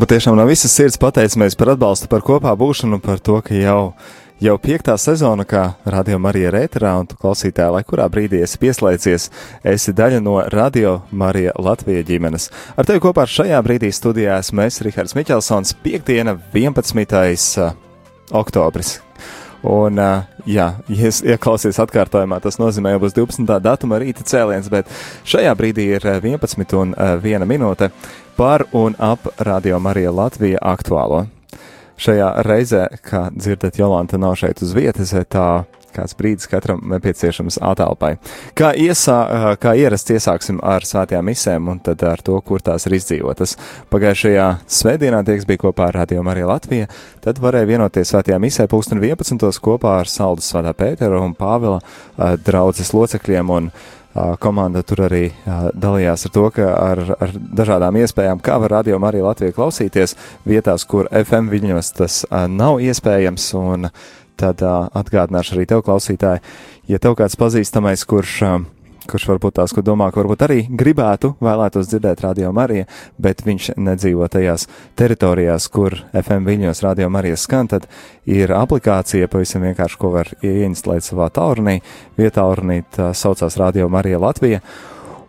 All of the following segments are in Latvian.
Patiešām no visas sirds pateicamies par atbalstu, par kopā būšanu, par to, ka jau, jau piektā sezona, kā Radio Marija Rēterā, un tu klausītāji, lai kurā brīdī esi pieslēdzies, esi daļa no Radio Marija Latvija ģimenes. Ar tevi kopā šajā brīdī studijā esmu es, Rihards Miķelsons, piekdiena 11. oktobris. Un, uh, jā, ja ieklausies atkārtojumā, tas nozīmē, ka būs 12. datuma rīta cēliens, bet šajā brīdī ir 11 un 1 minūte par un ap Radio Marija Latvija aktuālo. Šajā reizē, kā dzirdat, Jolanta nav šeit uz vietas, tā kāds brīdis katram nepieciešams atelpai. Kā, iesā, kā ierasts iesāksim ar svētajām misēm un tad ar to, kur tās ir izdzīvotas. Pagājušajā svētdienā tieks bija kopā ar Radio Mariju Latviju, tad varēja vienoties svētajā misē pulksten 11. kopā ar Saldus Svētā Pētera un Pāvila draudzes locekļiem un komanda tur arī dalījās ar to, ka ar, ar dažādām iespējām, kā var radio arī Latviju klausīties vietās, kur FM viņos tas nav iespējams, un tad atgādināšu arī tev, klausītāji, ja tev kāds pazīstamais, kurš kurš varbūt tās, ko domā, ka varbūt arī gribētu, vēlētos dzirdēt radio Mariju, bet viņš nedzīvo tajās teritorijās, kur FM viļņos radio Marijas skan, tad ir aplikācija pavisam vienkārši, ko var ieinstalēt savā taurnī. Vietā taurnī saucās Radio Marija Latvija.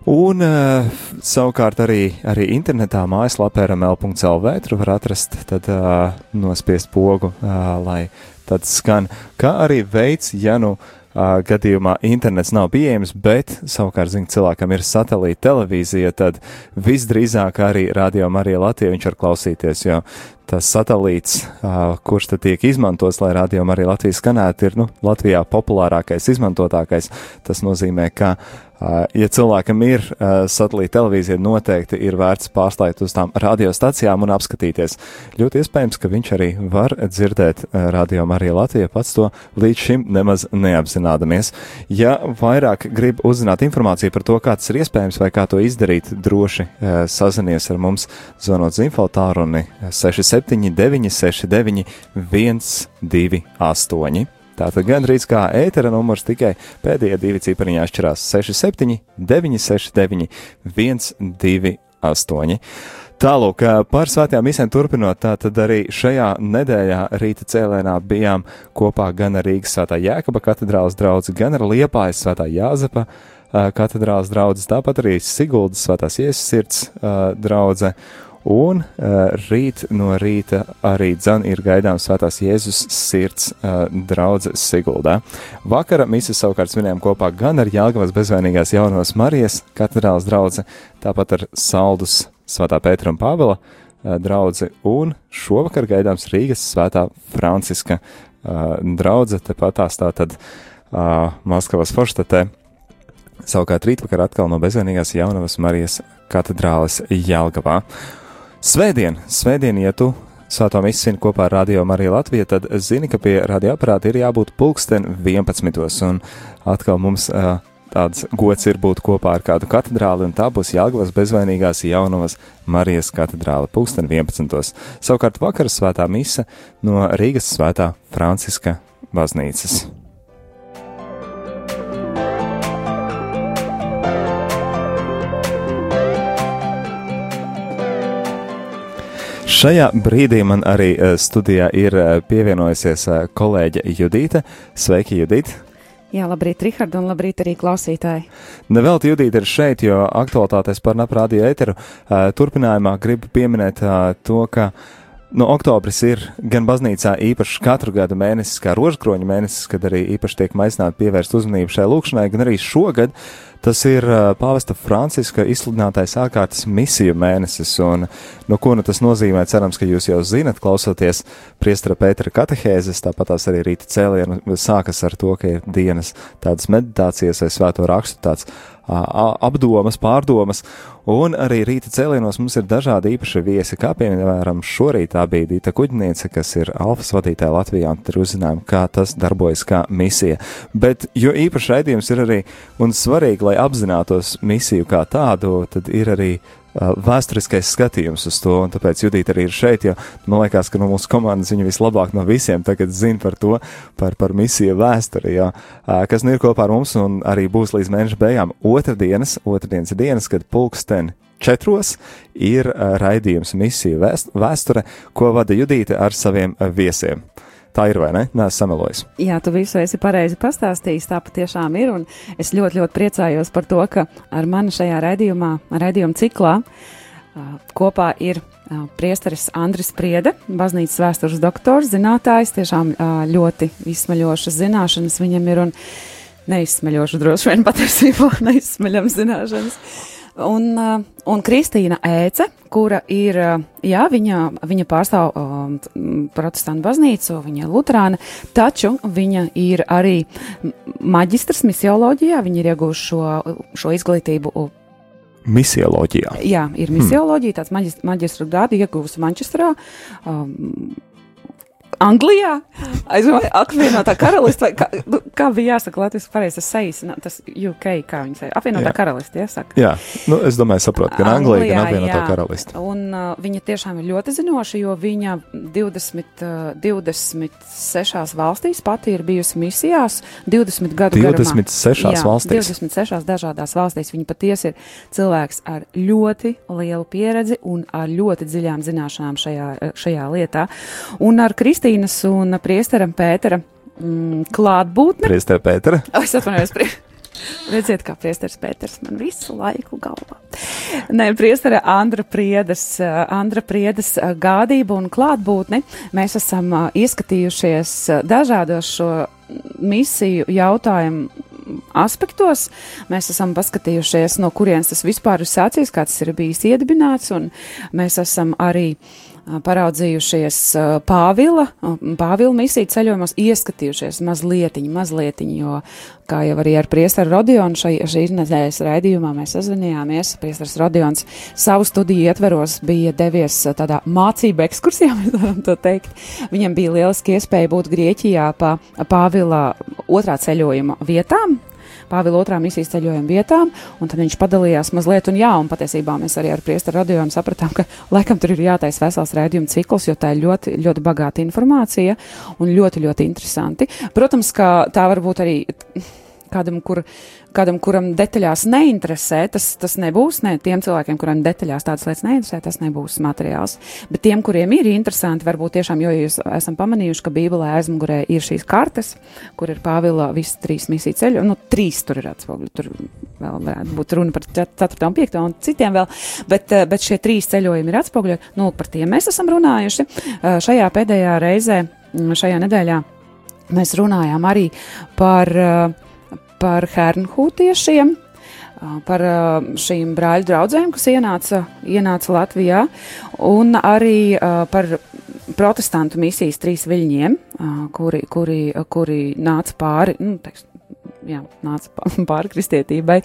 Un uh, savukārt arī, arī internetā mājaslapā rml.lv tur var atrast tad uh, nospiest pogu, uh, lai tad skan, kā arī veids, ja nu uh, gadījumā internets nav pieejams, bet savukārt, zina, cilvēkam ir satelīta televīzija, tad visdrīzāk arī radio Marija Latvija viņš var klausīties, jo tas satelīts, kurš tad tiek izmantots, lai radio arī Latvijas skanētu, ir nu, Latvijā populārākais, izmantotākais. Tas nozīmē, ka ja cilvēkam ir satelīta televīzija, noteikti ir vērts pārslēgt uz tām radiostacijām un apskatīties. Ļoti iespējams, ka viņš arī var dzirdēt radio Marija Latvija pats to līdz šim nemaz neapzinādamies. Ja vairāk grib uzzināt informāciju par to, kā tas ir iespējams vai kā to izdarīt, droši sazinies ar mums, zvanot uz infotāruni 679 69 128. Tātad gandrīz kā ētera numurs, tikai pēdējie divi cipariņi atšķirās 67, 969, 128. Tālāk, par svētajām misēm turpinot, tātad arī šajā nedēļā rīta cēlēnā bijām kopā gan ar Rīgas svētā Jēkaba katedrālas draugu, gan ar Liepājas svētā Jāzepa katedrālas draugu, tāpat arī Siguldas svētās Iesas sirds draugu Un uh, rīt no rīta arī dzan ir gaidāms Svētās Jēzus sirds uh, draudzes Siguldā. Vakara misijas savukārt svinējām kopā gan ar Jāgavas bezvainīgās jaunās Marijas katedrālas draudze, tāpat ar Saldus Svētā Pētera un Pāvela uh, draudzi, un šovakar gaidāms Rīgas Svētā Franciska uh, draudze, tepat tās tā tad uh, Maskavas forštatē. Savukārt rītvakar atkal no bezvainīgās jaunavas Marijas katedrāles Jelgavā. Svētdien, svētdien, ja tu svētā misija kopā ar Radio Mariju Latviju, tad zini, ka pie radioaparāta ir jābūt pulksten 11. Un atkal mums uh, tāds gods ir būt kopā ar kādu katedrāli, un tā būs Jāgavas bezvainīgās jaunavas Marijas katedrāle pulksten 11. Savukārt vakar svētā mise no Rīgas svētā Franciska baznīcas. Šajā brīdī man arī eh, studijā ir eh, pievienojusies eh, kolēģe Judita. Sveiki, Judita! Jā, labrīt, Rihard, un labrīt arī klausītāji. Nevelti Judita ir šeit, jo aktualitātes par naprādīju ēteru turpinājumā gribu pieminēt to, ka Nu, oktobris ir gan baznīcā īpašs katru gadu mēnesis, kā rožkroņa mēnesis, kad arī īpaši tiek maisnāta pievērst uzmanību šai lūkšanai, gan arī šogad Tas ir pāvesta Franciska izsludinātais ārkārtas misiju mēnesis, un no ko nu tas nozīmē, cerams, ka jūs jau zinat, klausoties priestara Pētera katehēzes, tāpat tās arī rīta cēlienu sākas ar to, ka ir dienas tādas meditācijas vai svēto rakstu tāds apdomas, pārdomas, un arī rīta cēlienos mums ir dažādi īpaši viesi, kā piemēram šorīt tā bija Dīta Kuģniece, kas ir alfas vadītāja Latvijā, un tur uzzinājām, kā tas darbojas kā misija. Bet, jo īpaši raidījums ir arī un svarīgi, lai apzinātos misiju kā tādu, tad ir arī vēsturiskais skatījums uz to, un tāpēc Judita arī ir šeit, jo man liekas, ka no mūsu komandas viņa vislabāk no visiem tagad zina par to, par, par misiju vēsturi, jo, kas nu ir kopā ar mums un arī būs līdz mēneša beigām otrdienas, otrdienas dienas, kad pulksten četros ir raidījums misija vēsture, ko vada Judīte ar saviem viesiem. Tā ir vai ne? Nē, samelojis. Jā, tu visu esi pareizi pastāstījis. Tā patiešām ir. Un es ļoti, ļoti priecājos par to, ka ar mani šajā raidījumā, raidījuma ciklā, kopā ir priesteris Andris Priede, baznīcas vēstures doktors, zinātājs, tiešām ļoti izsmaļošas zināšanas viņam ir un neizsmaļošas droši vien patiesībā neizsmaļams zināšanas. Un, un Kristīna Ēce, kura ir, jā, viņa, viņa pārstāv um, protestantu baznīcu, viņa ir luterāna, taču viņa ir arī maģistrs misioloģijā, viņa ir iegūši šo, šo izglītību Misioloģijā. Jā, ir misioloģija, tāds maģistra grādu ieguvusi Manchesterā. Um, Anglijā, aizvien apvienotā karalistē, kā, nu, kā bija jāsaka Latvijas pareizi, tas sejas, tas UK, kā viņi saka, apvienotā jā. karalistē, jāsaka. Jā, nu, es domāju, saprotu, gan Anglija, gan apvienotā karalistē. Un uh, viņa tiešām ir ļoti zinoša, jo viņa 20, uh, 26 valstīs pati ir bijusi misijās, 20 gadu 26 garumā. valstīs? 26 dažādās valstīs. Viņa patiesi ir cilvēks ar ļoti lielu pieredzi un ar ļoti dziļām zināšanām šajā, šajā lietā. Un ar Kristīnu Kristīnas un priesteram Pētera mm, klātbūtne. Priestera Pētera. Es atvainojos. Prie... Redziet, kā priesteris Pēters man visu laiku galvā. Nē, priestera Andra Priedes, Andra Priedes gādība un klātbūtne. Mēs esam ieskatījušies dažādos šo misiju jautājumu aspektos. Mēs esam paskatījušies, no kurienes tas vispār ir sācies, kā tas ir bijis iedibināts, un mēs esam arī uh, paraudzījušies Pāvila, Pāvila misiju ceļojumos, ieskatījušies mazlietiņi, mazlietiņi, jo, kā jau arī ar priestaru Rodionu šai, šī nedēļas raidījumā mēs sazvanījāmies, priestars Rodions savu studiju ietveros bija devies tādā mācību ekskursijā, mēs varam to teikt. Viņam bija lieliski iespēja būt Grieķijā pa Pāvila otrā ceļojuma vietām, Pāvila otrā misijas ceļojuma vietām, un tad viņš padalījās mazliet, un jā, un patiesībā mēs arī ar priesteru radiojumu sapratām, ka laikam tur ir jātais vesels rēdījuma cikls, jo tā ir ļoti, ļoti bagāta informācija un ļoti, ļoti interesanti. Protams, ka tā var būt arī kādam, kur kādam, kuram detaļās neinteresē, tas, tas nebūs. Ne, tiem cilvēkiem, kuriem detaļās tādas lietas neinteresē, tas nebūs materiāls. Bet tiem, kuriem ir interesanti, varbūt tiešām, jo jūs esam pamanījuši, ka Bībelē aizmugurē ir šīs kartes, kur ir Pāvila visas trīs misiju ceļu, nu, trīs tur ir atspoguļi. Tur vēl varētu būt runa par 4. un 5. un citiem vēl, bet, eh, bet šie trīs ceļojumi ir atspoguļi. Nu, par tiem mēs esam runājuši eh, šajā pēdējā reizē, šajā nedēļā. Mēs runājām arī par uh, par hernhūtiešiem, par šīm brāļu draudzēm, kas ienāca, ienāca Latvijā, un arī par protestantu misijas trīs viļņiem, kuri, kuri, kuri nāca pāri, nu, teiks, jā, nāca pāri kristietībai.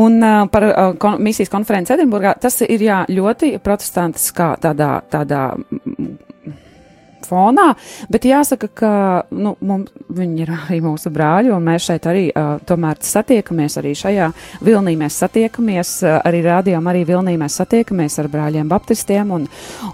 Un uh, par uh, kon misijas konferenci Edinburgā tas ir jā, ļoti protestantiskā tādā, tādā fonā, bet jāsaka, ka nu, mums, viņi ir arī mūsu brāļi, un mēs šeit arī uh, tomēr satiekamies arī šajā vilnī. Mēs satiekamies uh, arī rādījām, arī vilnī mēs satiekamies ar brāļiem baptistiem un,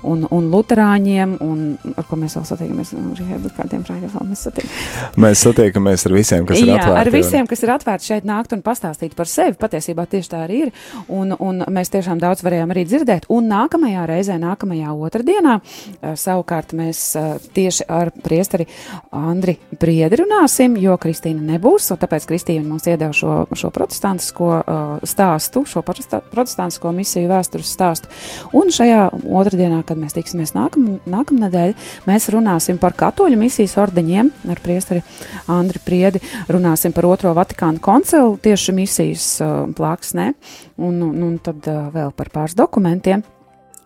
un, un luterāņiem, un ar ko mēs vēl satiekamies, ar kādiem brāļiem vēl mēs satiekamies. Mēs satiekamies ar visiem, kas ir Jā, atvērti. ar visiem, un... kas ir atvērti šeit nākt un pastāstīt par sevi. Patiesībā tieši tā arī ir, un, un mēs tiešām daudz varējām arī dzirdēt. Un nākamajā reizē, nākamajā otrdienā, uh, savukārt mēs tieši ar priesteri Andri Priedi runāsim, jo Kristīna nebūs, un tāpēc Kristīna mums iedeva šo, šo protestantisko uh, stāstu, šo protestantisko misiju vēstures stāstu. Un šajā otrdienā, kad mēs tiksimies nākam, nākamnedēļ, mēs runāsim par katoļu misijas ordeņiem ar priesteri Andri Priedi, runāsim par otro Vatikānu koncilu tieši misijas uh, plāksnē, un, un, un tad vēl par pāris dokumentiem.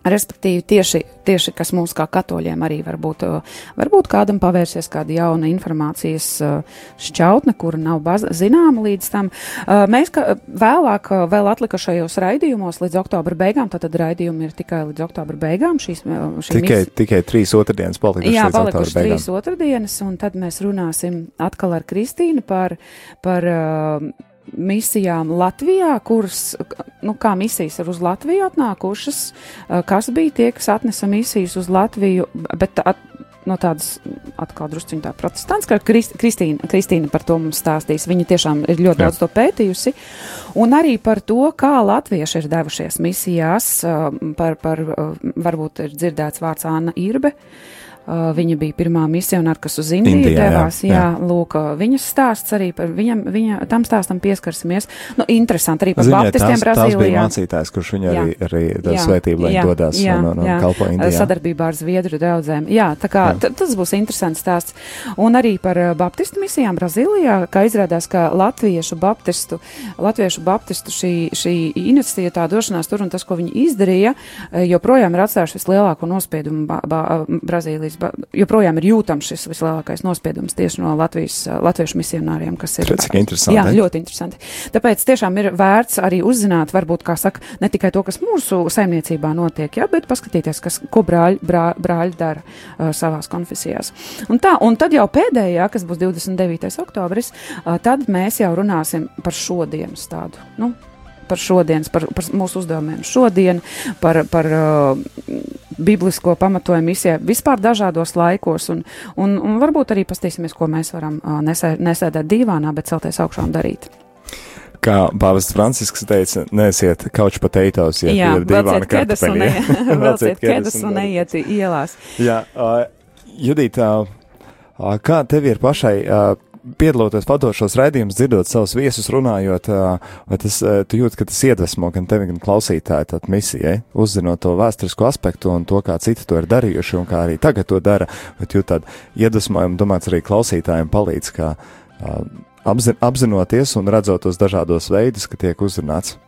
Respektīvi, tieši, tieši kas mums kā katoļiem arī varbūt, varbūt kādam pavērsies kāda jauna informācijas šķautne, kura nav zināma līdz tam. Mēs ka, vēlāk, vēl atlikušajos raidījumos līdz oktobra beigām, tātad raidījumi ir tikai līdz oktobra beigām. Šīs, tikai, mis... tikai trīs otrdienas palikušas. Jā, palikušas trīs otrdienas, un tad mēs runāsim atkal ar Kristīnu par, par uh, misijām Latvijā, kuras, nu, kā misijas ir uz Latviju atnākušas, kas bija tie, kas atnesa misijas uz Latviju, bet at, no tādas atkal drusciņā tā protestants, ka Krist, Kristīna, Kristīna par to mums stāstīs. Viņa tiešām ir ļoti Jā. daudz to pētījusi. un arī par to, kā latvieši ir devušies misijās, par, par varbūt ir dzirdēts vārds Anna Irbe. Uh, Uh, viņa bija pirmā misionāra, kas uz Indiju Indijā, devās. Jā, jā. jā, lūk, uh, viņas stāsts arī par viņam, viņa, tam stāstam pieskarsimies. Nu, interesanti arī par Ziņai, baptistiem tās, Brazīlijā. Tas bija mācītājs, kurš viņu arī, arī svētību, lai jā, dodas jā, un, un, un kalpo Indijā. Sadarbībā ar Zviedru draudzēm. Jā, tā kā jā. tas būs interesants stāsts. Un arī par uh, baptistu misijām Brazīlijā, kā izrādās, ka latviešu baptistu, latviešu baptistu šī, šī iniciatīva, tā došanās tur un tas, ko viņi izdarīja, joprojām ir atstājuši vislielāko nospiedumu ba, ba, Brazīlijas joprojām ir jūtams šis vislielākais nospiedums tieši no Latvijas, latviešu misionāriem, kas ir. Cik interesanti. Jā, ļoti interesanti. Tāpēc tiešām ir vērts arī uzzināt, varbūt, kā saka, ne tikai to, kas mūsu saimniecībā notiek, jā, bet paskatīties, kas, ko brāļi, brā, brāļi dara uh, savās konfesijās. Un tā, un tad jau pēdējā, kas būs 29. oktobris, uh, tad mēs jau runāsim par šodienas tādu, nu, par šodienas, par, par mūsu uzdevumiem šodien, par, par uh, biblisko pamatojumu misijai vispār dažādos laikos, un, un, un varbūt arī pastīsimies, ko mēs varam uh, nesē, nesēdēt divānā, bet celties augšā un darīt. Kā Pāvests Francisks teica, nesiet kauč potatoes, ja Jā, ir divāna kartupeļi. Velciet kedas un neiet ielās. Jā, uh, Judita, uh, kā tev ir pašai uh, piedaloties vadošos raidījumus, dzirdot savus viesus runājot, vai tas, tu jūti, ka tas iedvesmo gan tevi, gan klausītāju tad misijai, uzzinot to vēsturisko aspektu un to, kā citi to ir darījuši un kā arī tagad to dara, bet jūt tādu iedvesmojumu, domāts arī klausītājiem palīdz, kā apzin, apzinoties un redzot tos dažādos veidus, ka tiek uzrunāts.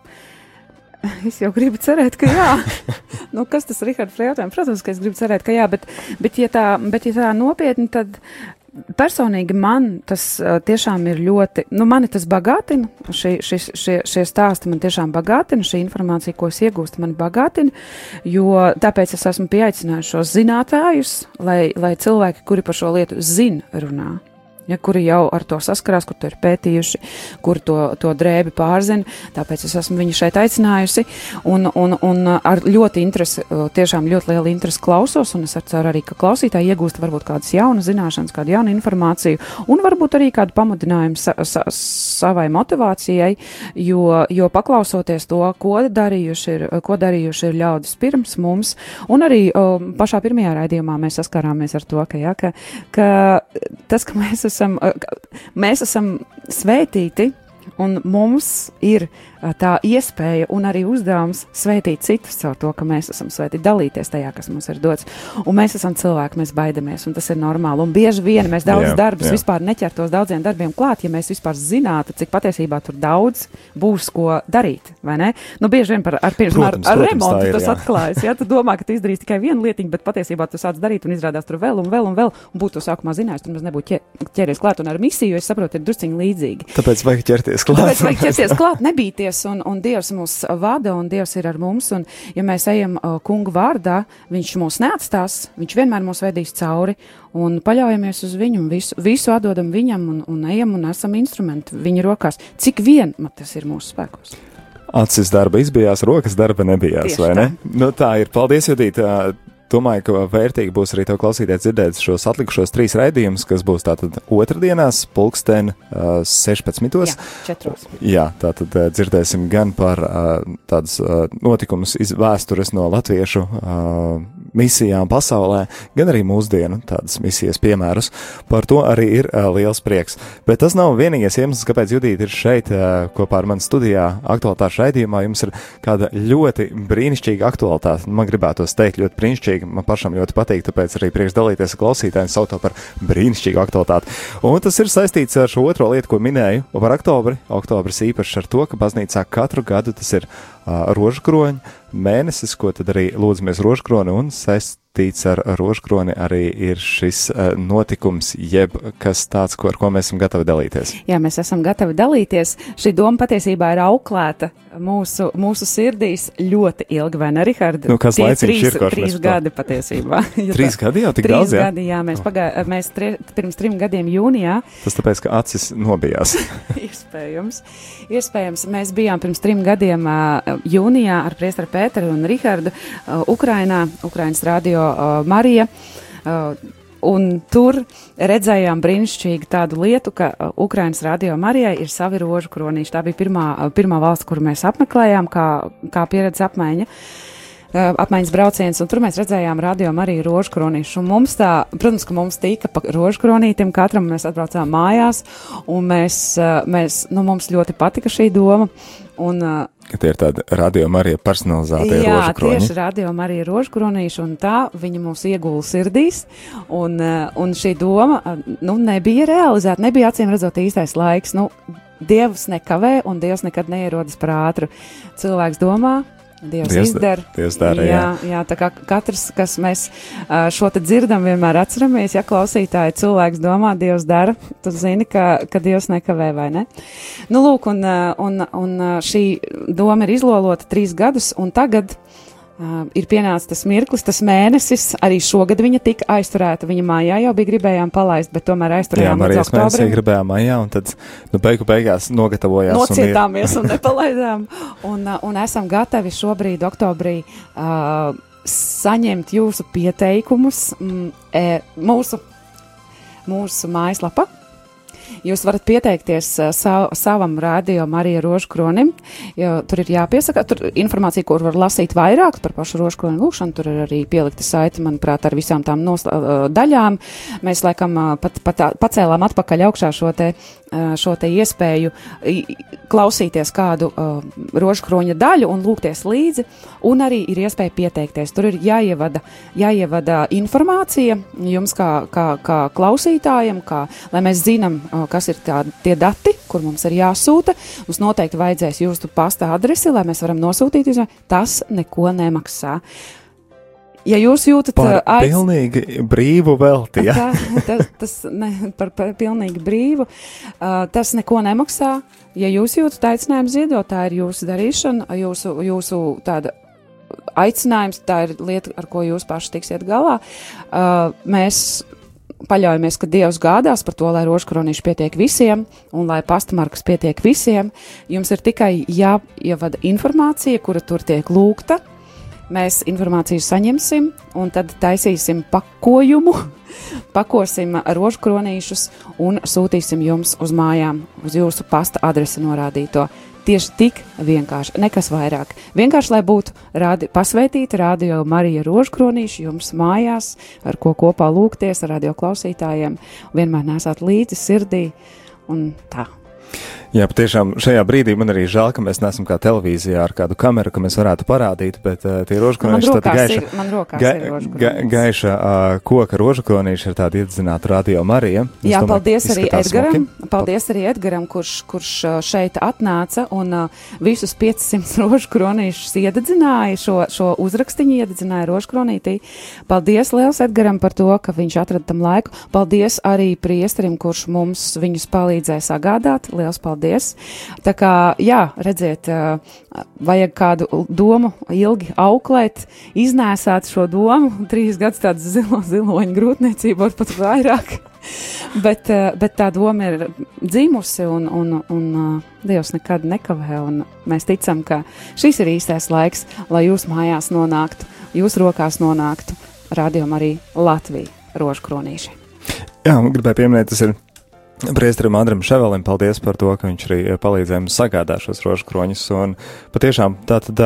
Es jau gribu cerēt, ka jā. nu, kas tas ir Rahards jautājums? Protams, ka es gribu cerēt, ka jā, bet, bet, ja tā, bet ja tā nopietni, tad Personīgi man tas uh, tiešām ir ļoti, nu, mani tas bagātina, šī, šis, šie, šie stāsti man tiešām bagātina, šī informācija, ko es iegūstu, man bagātina, jo tāpēc es esmu pieaicinājis šos zinātājus, lai, lai cilvēki, kuri par šo lietu zina, runā ja, kuri jau ar to saskarās, kur to ir pētījuši, kur to, to drēbi pārzina. Tāpēc es esmu viņu šeit aicinājusi un, un, un ar ļoti interesi, tiešām ļoti lielu interesi klausos, un es ceru arī, ka klausītāji iegūst varbūt kādas jaunas zināšanas, kādu jaunu informāciju, un varbūt arī kādu pamudinājumu sa, sa, savai motivācijai, jo, jo paklausoties to, ko darījuši ir, ko darījuši ir ļaudis pirms mums, un arī o, pašā pirmajā raidījumā mēs saskārāmies ar to, ka, ja, ka, ka tas, ka mēs esam, mēs esam svētīti, un mums ir tā iespēja un arī uzdevums svētīt citus caur to, ka mēs esam svētīti, dalīties tajā, kas mums ir dots. Un mēs esam cilvēki, mēs baidamies, un tas ir normāli. Un bieži vien mēs daudz jā, darbus jā. vispār neķertos daudziem darbiem klāt, ja mēs vispār zinātu, cik patiesībā tur daudz būs ko darīt? Nu, bieži vien par, ar, protams, ar, ar protams, remontu ir, tas jā. atklājas, ja tu domā, ka tu izdarīsi tikai vienu lietiņu, bet patiesībā tu sāc darīt un izrādās tur vēl un vēl un vēl, un būtu sākumā zinājis, tur mēs nebūtu ķeries klāt, un ar misiju, es saprotu, ir drusciņi līdzīgi. Tāpēc vajag ķerties klāt. Tāpēc vajag ķerties klāt, nebīties ticēties, un, un Dievs mūs vada, un Dievs ir ar mums. Un, ja mēs ejam uh, kungu vārdā, viņš mūs neatstās, viņš vienmēr mūs vedīs cauri, un paļaujamies uz viņu, un visu, visu atdodam viņam, un, un ejam un esam instrumenti viņa rokās. Cik vien tas ir mūsu spēkos? Acis darba izbijās, rokas darba nebijās, Tieši vai ne? Tā. Nu, tā ir. Paldies, Judita! Domāju, ka vērtīgi būs arī to klausīties dzirdēt šos atlikušos trīs raidījumus, kas būs tātad otrdienās, pulksten uh, 16. Jā, četros. Jā, tātad uh, dzirdēsim gan par uh, tādas uh, notikumus iz vēstures no latviešu uh, misijām pasaulē, gan arī mūsdienu tādas misijas piemērus. Par to arī ir uh, liels prieks. Bet tas nav vienīgais iemesls, kāpēc Judīta ir šeit uh, kopā ar mani studijā aktualitāšu raidījumā. Jums ir kāda ļoti brīnišķīga aktualitāte. Man gribētos teikt ļoti brīnišķīga. Man pašam ļoti patīk, tāpēc arī prieks dalīties ar klausītājiem, sauc to par brīnišķīgu aktualitāti. Un tas ir saistīts ar šo otro lietu, ko minēju par oktobri. Oktobris īpaši ar to, ka baznīcā katru gadu tas ir rožkroņa mēnesis, ko tad arī lūdzamies rožkroni un saistīts ar rožkroni arī ir šis uh, notikums, jeb kas tāds, ko, ar ko mēs esam gatavi dalīties. Jā, mēs esam gatavi dalīties. Šī doma patiesībā ir auklēta mūsu, mūsu sirdīs ļoti ilgi, vai ne, Rihard? Nu, kas laicīgi ir, trīs gadi patiesībā. trīs gadi jau tik trīs daudz, jā? gadi, jā, mēs, pagā, mēs tri, pirms trim gadiem jūnijā. Tas tāpēc, ka acis nobijās. iespējams, iespējams, mēs bijām pirms trim gadiem jūnijā ar priestaru Pēteru un Rihardu Ukrainā, Ukrainas radio uh, Marija. Uh, un tur redzējām brīnišķīgu tādu lietu, ka uh, Ukrainas radio Marijai ir savi rožu kronīši. Tā bija pirmā, uh, pirmā valsts, kuru mēs apmeklējām, kā, kā pieredzes apmaiņa. Uh, apmaiņas brauciens, un tur mēs redzējām radio arī rožu kronīšu. Un mums tā, protams, ka mums tika pa rožu kronītim, katram mēs atbraucām mājās, un mēs, mēs, nu, mums ļoti patika šī doma. Un, uh, tie ir tādi radījumi arī personalizēti rožkroņi. Jā, tieši radījumi arī rožkronīši, un tā viņi mūs iegula sirdīs, un, uh, un šī doma, uh, nu, nebija realizēta, nebija acīm redzot īstais laiks, nu, Dievs nekavē, un Dievs nekad neierodas par ātru. Cilvēks domā, Dievs, Dievs izdara. Dievs dara, jā. jā, jā, tā kā katrs, kas mēs šo te dzirdam, vienmēr atceramies, ja klausītāji cilvēks domā, Dievs dara, tu zini, ka, ka Dievs nekavē vai ne. Nu, lūk, un, un, un šī doma ir izlolota trīs gadus, un tagad Uh, ir pienācis tas mirklis, tas mēnesis. Arī šogad viņa tika aizturēta. Viņa mājā jau bija gribējām palaist, bet tomēr aizturējām. Jā, arī mēs gribējām mājā, un tad nu, beigu beigās nogatavojās. Nocietāmies un, ir... un nepalaidām. Un, un esam gatavi šobrīd, oktobrī, uh, saņemt jūsu pieteikumus mm, e, mūsu, mūsu mājaslapā Jūs varat pieteikties uh, sav, savam rādījumam arī rožkronim, tur ir jāpiesaka, tur informācija, kur var lasīt vairāk par pašu rožkroni lūkšanu, tur ir arī pielikta saiti, manuprāt, ar visām tām nosla, uh, daļām. Mēs, laikam, uh, pat, pat pacēlām atpakaļ augšā šo te šo te iespēju klausīties kādu uh, rožkroņa daļu un lūgties līdzi, un arī ir iespēja pieteikties. Tur ir jāievada, jāievada informācija jums kā, kā, kā klausītājiem, kā, lai mēs zinām, uh, kas ir tā, tie dati, kur mums ir jāsūta. Mums noteikti vajadzēs jūsu pasta adresi, lai mēs varam nosūtīt. Tas neko nemaksā. Uh, ja jūs jūtat par aiz... pilnīgi brīvu velti, ja? tā, tas, tas ne, par, par pilnīgi brīvu, uh, tas neko nemaksā. Ja jūs jūtat aicinājumu ziedot, tā ir jūsu darīšana, jūsu, jūsu tāda aicinājums, tā ir lieta, ar ko jūs paši tiksiet galā. Uh, mēs paļaujamies, ka Dievs gādās par to, lai rožkronīši pietiek visiem un lai pastamarkas pietiek visiem. Jums ir tikai jāievada informācija, kura tur tiek lūgta, Mēs informāciju saņemsim, un tad taisīsim pakojumu, pakosim rožkronīšus un sūtīsim jums uz mājām, uz jūsu pasta adresi norādīto. Tieši tik vienkārši, nekas vairāk. Vienkārši, lai būtu rādi, pasveitīta radio Marija Rožkronīša jums mājās, ar ko kopā lūgties ar radio klausītājiem, vienmēr nesāt līdzi sirdī un tā. Jā, patiešām šajā brīdī man arī žēl, ka mēs neesam kā televīzijā ar kādu kameru, ka mēs varētu parādīt, bet uh, tie rožkronīši tāda gaiša, ir, ga, ga, gaiša uh, koka rožkronīši ir tāda iedzināta radio Marija. Jā, domāju, paldies arī Edgaram, smuki. paldies arī Edgaram, kurš, kurš šeit atnāca un uh, visus 500 rožkronīšus iededzināja, šo, šo uzrakstiņu iededzināja rožkronītī. Paldies liels Edgaram par to, ka viņš atrada tam laiku. Paldies arī priesterim, kurš mums viņus palīdzēja sagādāt. Liels paldies! Paldies. Tā kā, jā, redziet, vajag kādu domu ilgi auklēt, iznēsāt šo domu, trīs gadus tādas zilo, ziloņu grūtniecību, var pat vairāk. bet, bet tā doma ir dzimusi, un, un, un Dievs nekad nekavē. Mēs ticam, ka šis ir īstais laiks, lai jūs mājās nonāktu, jūs rokās nonāktu rādījumā arī Latvija rožu kronīši. Jā, gribēju pieminēt, tas ir Priesterim Andram Ševelim paldies par to, ka viņš arī palīdzēja mums sagādāt šos rožu kroņus. Un patiešām tā tad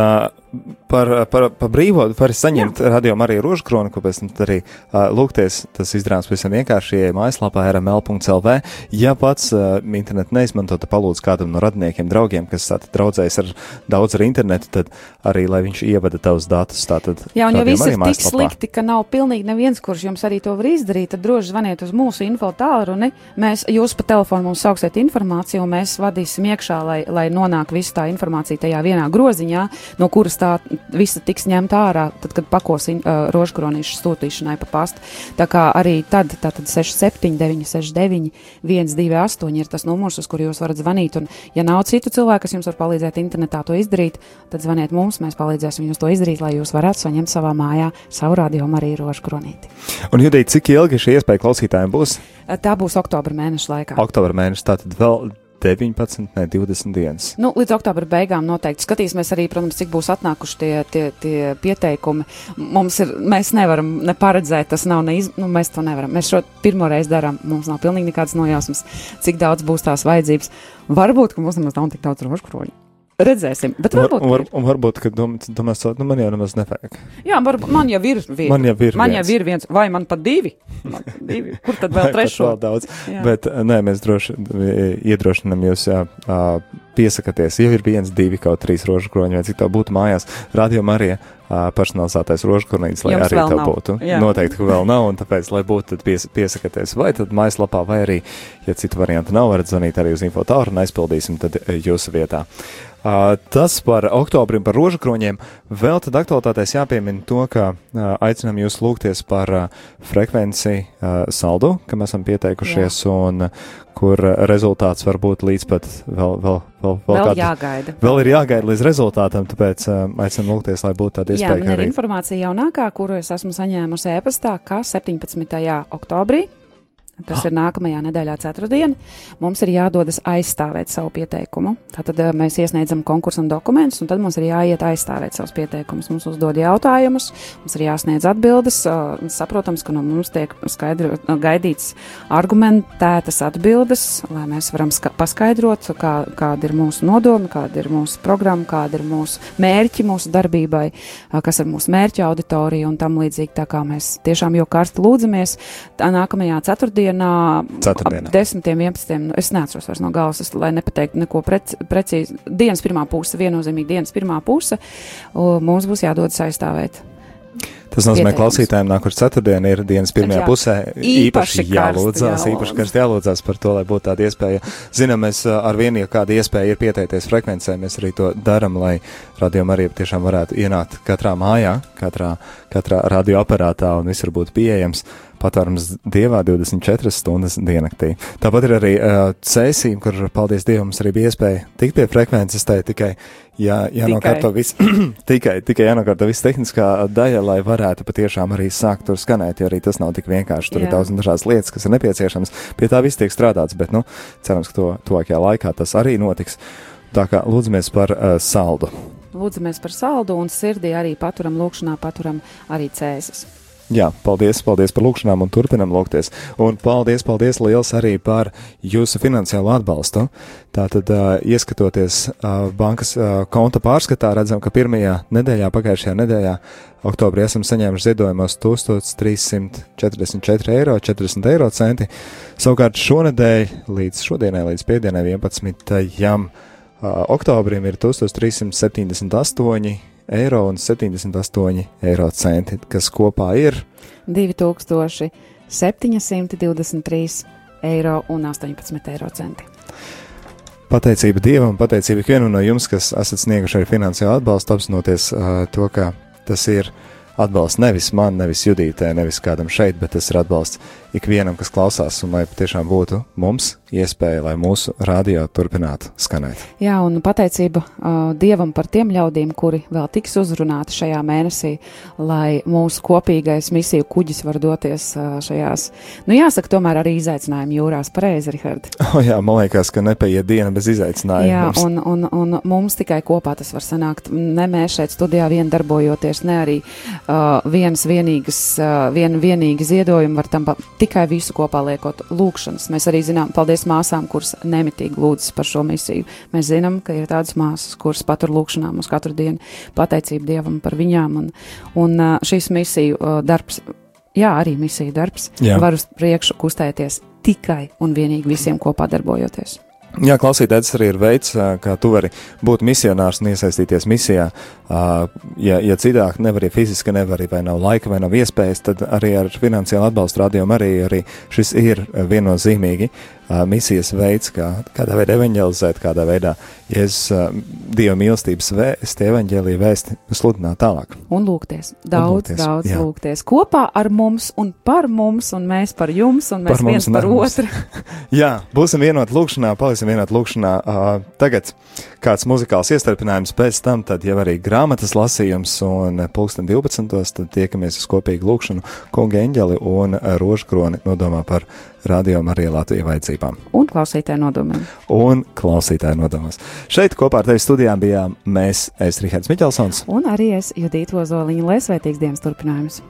par, par, par brīvo var saņemt radiomu arī rožkroni, ko pēc tam arī uh, lūgties. Tas izdarāms pavisam vienkārši, ja mājaslapā rml.lv. Ja pats uh, internetu neizmanto, tad palūdz kādam no radiniekiem, draugiem, kas tātad draudzējas ar daudz ar internetu, tad arī, lai viņš ievada tavus datus. Tātad, Jā, un ja viss ir tik slikti, ka nav pilnīgi neviens, kurš jums arī to var izdarīt, tad droši zvaniet uz mūsu info tālruni. Mēs, jūs pa telefonu mums sauksiet informāciju, un mēs vadīsim iekšā, lai, lai nonāk visa tā informācija tajā vienā groziņā, no kuras tā tā visa tiks ņemta ārā, tad, kad pakos uh, rožkronīšu sūtīšanai pa pastu. Tā kā arī tad, tātad 679, 69, 128 ir tas numurs, uz kuru jūs varat zvanīt. Un, ja nav citu cilvēku, kas jums var palīdzēt internetā to izdarīt, tad zvaniet mums, mēs palīdzēsim jums to izdarīt, lai jūs varētu saņemt savā mājā savu radio arī rožkronīti. Un, Judīt, cik ilgi šī iespēja klausītājiem būs? Tā būs oktobra mēneša laikā. Oktobra mēneša, tātad vēl 19, ne 20 dienas. Nu, līdz oktobra beigām noteikti skatīsimies arī, protams, cik būs atnākuši tie, tie, tie pieteikumi. Mums ir, mēs nevaram ne paredzēt, tas nav ne iz, nu, mēs to nevaram. Mēs šo pirmo reizi darām, mums nav pilnīgi nekādas nojausmas, cik daudz būs tās vajadzības. Varbūt, ka mums nemaz nav tik daudz rožkroņu. Redzēsim, bet varbūt. Un, var, un varbūt, ka dom, domās, nu man jau nemaz nevajag. Jā, varbūt, man jau ir viens. Man jau ir man viens. jau ir viens, vai man pat divi? Man divi. Kur tad vēl trešo? Vēl daudz. Jā. Bet nē, mēs droši iedrošinam jūs jā, piesakaties. Jau ir viens, divi, kaut trīs rožu kroņi, vai cik tā būtu mājās. Radio Marija personalizētais rožkurnītis, lai Jums arī nav. būtu. Jā. Noteikti, ka vēl nav, un tāpēc, lai būtu, tad pies, piesakieties vai tad mājaslapā, vai arī, ja citu variantu nav, varat zvanīt arī uz infotāru un aizpildīsim tad eh, jūsu vietā. Tas par oktobrim, par rožakroņiem. Vēl tad aktualitātēs jāpiemina to, ka aicinām jūs lūgties par frekvenci saldu, kam esam pieteikušies, Jā. un kur rezultāts var būt līdz pat vēl, vēl, vēl, vēl, Vēl kādu- jāgaida. Vēl ir jāgaida līdz rezultātam, tāpēc aicinām lūgties, lai būtu tāda Jā, iespēja. man ka ir arī- informācija jaunākā, kuru es esmu saņēmusi e-pastā, ka 17. oktobrī, tas ir nākamajā nedēļā, ceturtdiena, mums ir jādodas aizstāvēt savu pieteikumu. Tātad eh, mēs iesniedzam konkursam dokumentus, un tad mums ir jāiet aizstāvēt savus pieteikumus. Mums uzdod jautājumus, mums ir jāsniedz atbildes. eh, Saprotams, ka no mums tiek skaidro, gaidīts argumentētas atbildes, lai mēs varam ska- paskaidrot, kā, kāda ir mūsu nodoma, kāda ir mūsu programma, kāda ir mūsu mērķi mūsu darbībai, kas ir mūsu mērķa auditorija un tam līdzīgi. Tā kā mēs tiešām jau karsti lūdzamies, tā nākamajā ceturtdienā, Ceturtdienā. ap 10, 11, nu, es neatceros vairs no galvas, lai nepateiktu neko prec, precīzi. Dienas pirmā puse, viennozīmīgi dienas pirmā puse, mums būs jādodas aizstāvēt. Tas nozīmē, ka klausītājiem nākošais ceturtdiena ir dienas pirmajā Jā. pusē. Īpaši Īpaši jālūdzās, jālūdz. īpaši karsti jālūdzās par to, lai būtu tāda iespēja. Zinām, mēs ā, ar vienu, ja kāda iespēja ir pieteikties frekvencē, mēs arī to darām, lai radio arī tiešām varētu ienākt katrā mājā, katrā, katrā radioaparātā un visur būtu pieejams. Patvērums dievā 24 stundas diennaktī. Tāpat ir arī uh, cēsīm, kur, paldies Dievam, arī bija iespēja tikt pie frekvences. Tā ir tikai jā, jānokārto viss, tikai, tikai jānokārto viss tehniskā daļa, lai varētu patiešām arī sākt tur skanēt, jo arī tas nav tik vienkārši. Tur Jā. ir daudz dažādas lietas, kas ir nepieciešamas. Pie tā viss tiek strādāts, bet, nu, cerams, ka to tuvākajā laikā tas arī notiks. Tā kā lūdzamies par uh, saldu. Lūdzamies par saldu un sirdī arī paturam lūkšanā, paturam arī cēsis. Jā, paldies, paldies par lūgšanām un turpinam lūgties. Un paldies, paldies liels arī par jūsu finansiālo atbalstu. Tātad, uh, ieskatoties uh, bankas uh, konta pārskatā, redzam, ka pirmajā nedēļā, pagājušajā nedēļā, oktobrī esam saņēmuši ziedojumos 1344 eiro 40 eiro centi. Savukārt šonadēļ līdz šodienai, līdz piekdienai 11. Uh, oktobrim ir 1378 eiro un 78 eiro centi, kas kopā ir 2723 eiro un 18 eiro centi. pateicība Dievam, pateicība ikvienam no jums, kas esat snieguši arī finansiālu atbalstu, apzinoties uh, to, ka tas ir atbalsts nevis man, nevis Judītē, nevis kādam šeit, bet tas ir atbalsts ikvienam, kas klausās, un lai patiešām būtu mums iespēja, lai mūsu radio turpinātu skanēt. Jā, un pateicība uh, Dievam par tiem ļaudīm, kuri vēl tiks uzrunāti šajā mēnesī, lai mūsu kopīgais misiju kuģis var doties uh, šajās, nu jāsaka, tomēr arī izaicinājumu jūrās. Pareizi, Rihard. O jā, man liekas, ka nepaiet diena bez izaicinājuma. Jā, un, un, un mums tikai kopā tas var sanākt. Ne mēs šeit studijā vien darbojoties, ne arī uh, viens vienīgas, uh, vien, vienīgi ziedojumi var tam pa, tikai visu kopā liekot lūkšanas. Mēs arī zinām, paldies māsām, kuras nemitīgi lūdzas par šo misiju. Mēs zinām, ka ir tādas māsas, kuras patur lūkšanām uz katru dienu pateicību Dievam par viņām. Un, un šis misiju darbs, jā, arī misiju darbs, Jā. var uz priekšu kustēties tikai un vienīgi visiem kopā darbojoties. Jā, klausītājs arī ir veids, kā tu vari būt misionārs un iesaistīties misijā. Ja, ja citāk nevar, ja fiziski nevar, vai nav laika, vai nav iespējas, tad arī ar finansiālu atbalstu rādījumu arī, arī šis ir viennozīmīgi misijas veids, kā kādā veidā evanģelizēt, kādā veidā Jēzus ā, Dieva mīlestības vēsti, evanģēlīja vēsti sludināt tālāk. Un lūgties. Daudz, lūgties, daudz jā. lūgties. Kopā ar mums un par mums, un mēs par jums, un mēs Par viens un par otru. Jā, būsim vienoti lūkšanā, paliksim vienoti lūkšanā. Uh, tagad kāds muzikāls iestarpinājums, pēc tam tad jau arī grāmatas lasījums un pulksten 12. tad tiekamies uz kopīgu lūkšanu kunga eņģeli un rožkroni nodomā par radio Marija Latvija vajadzību. cerībām. Un klausītāju nodomiem. Un klausītāju nodomos. Šeit kopā ar tevi studijām bijām mēs, es Rihards Miķelsons. Un arī es Judītu Ozoliņu, lai svētīgs dienas turpinājums.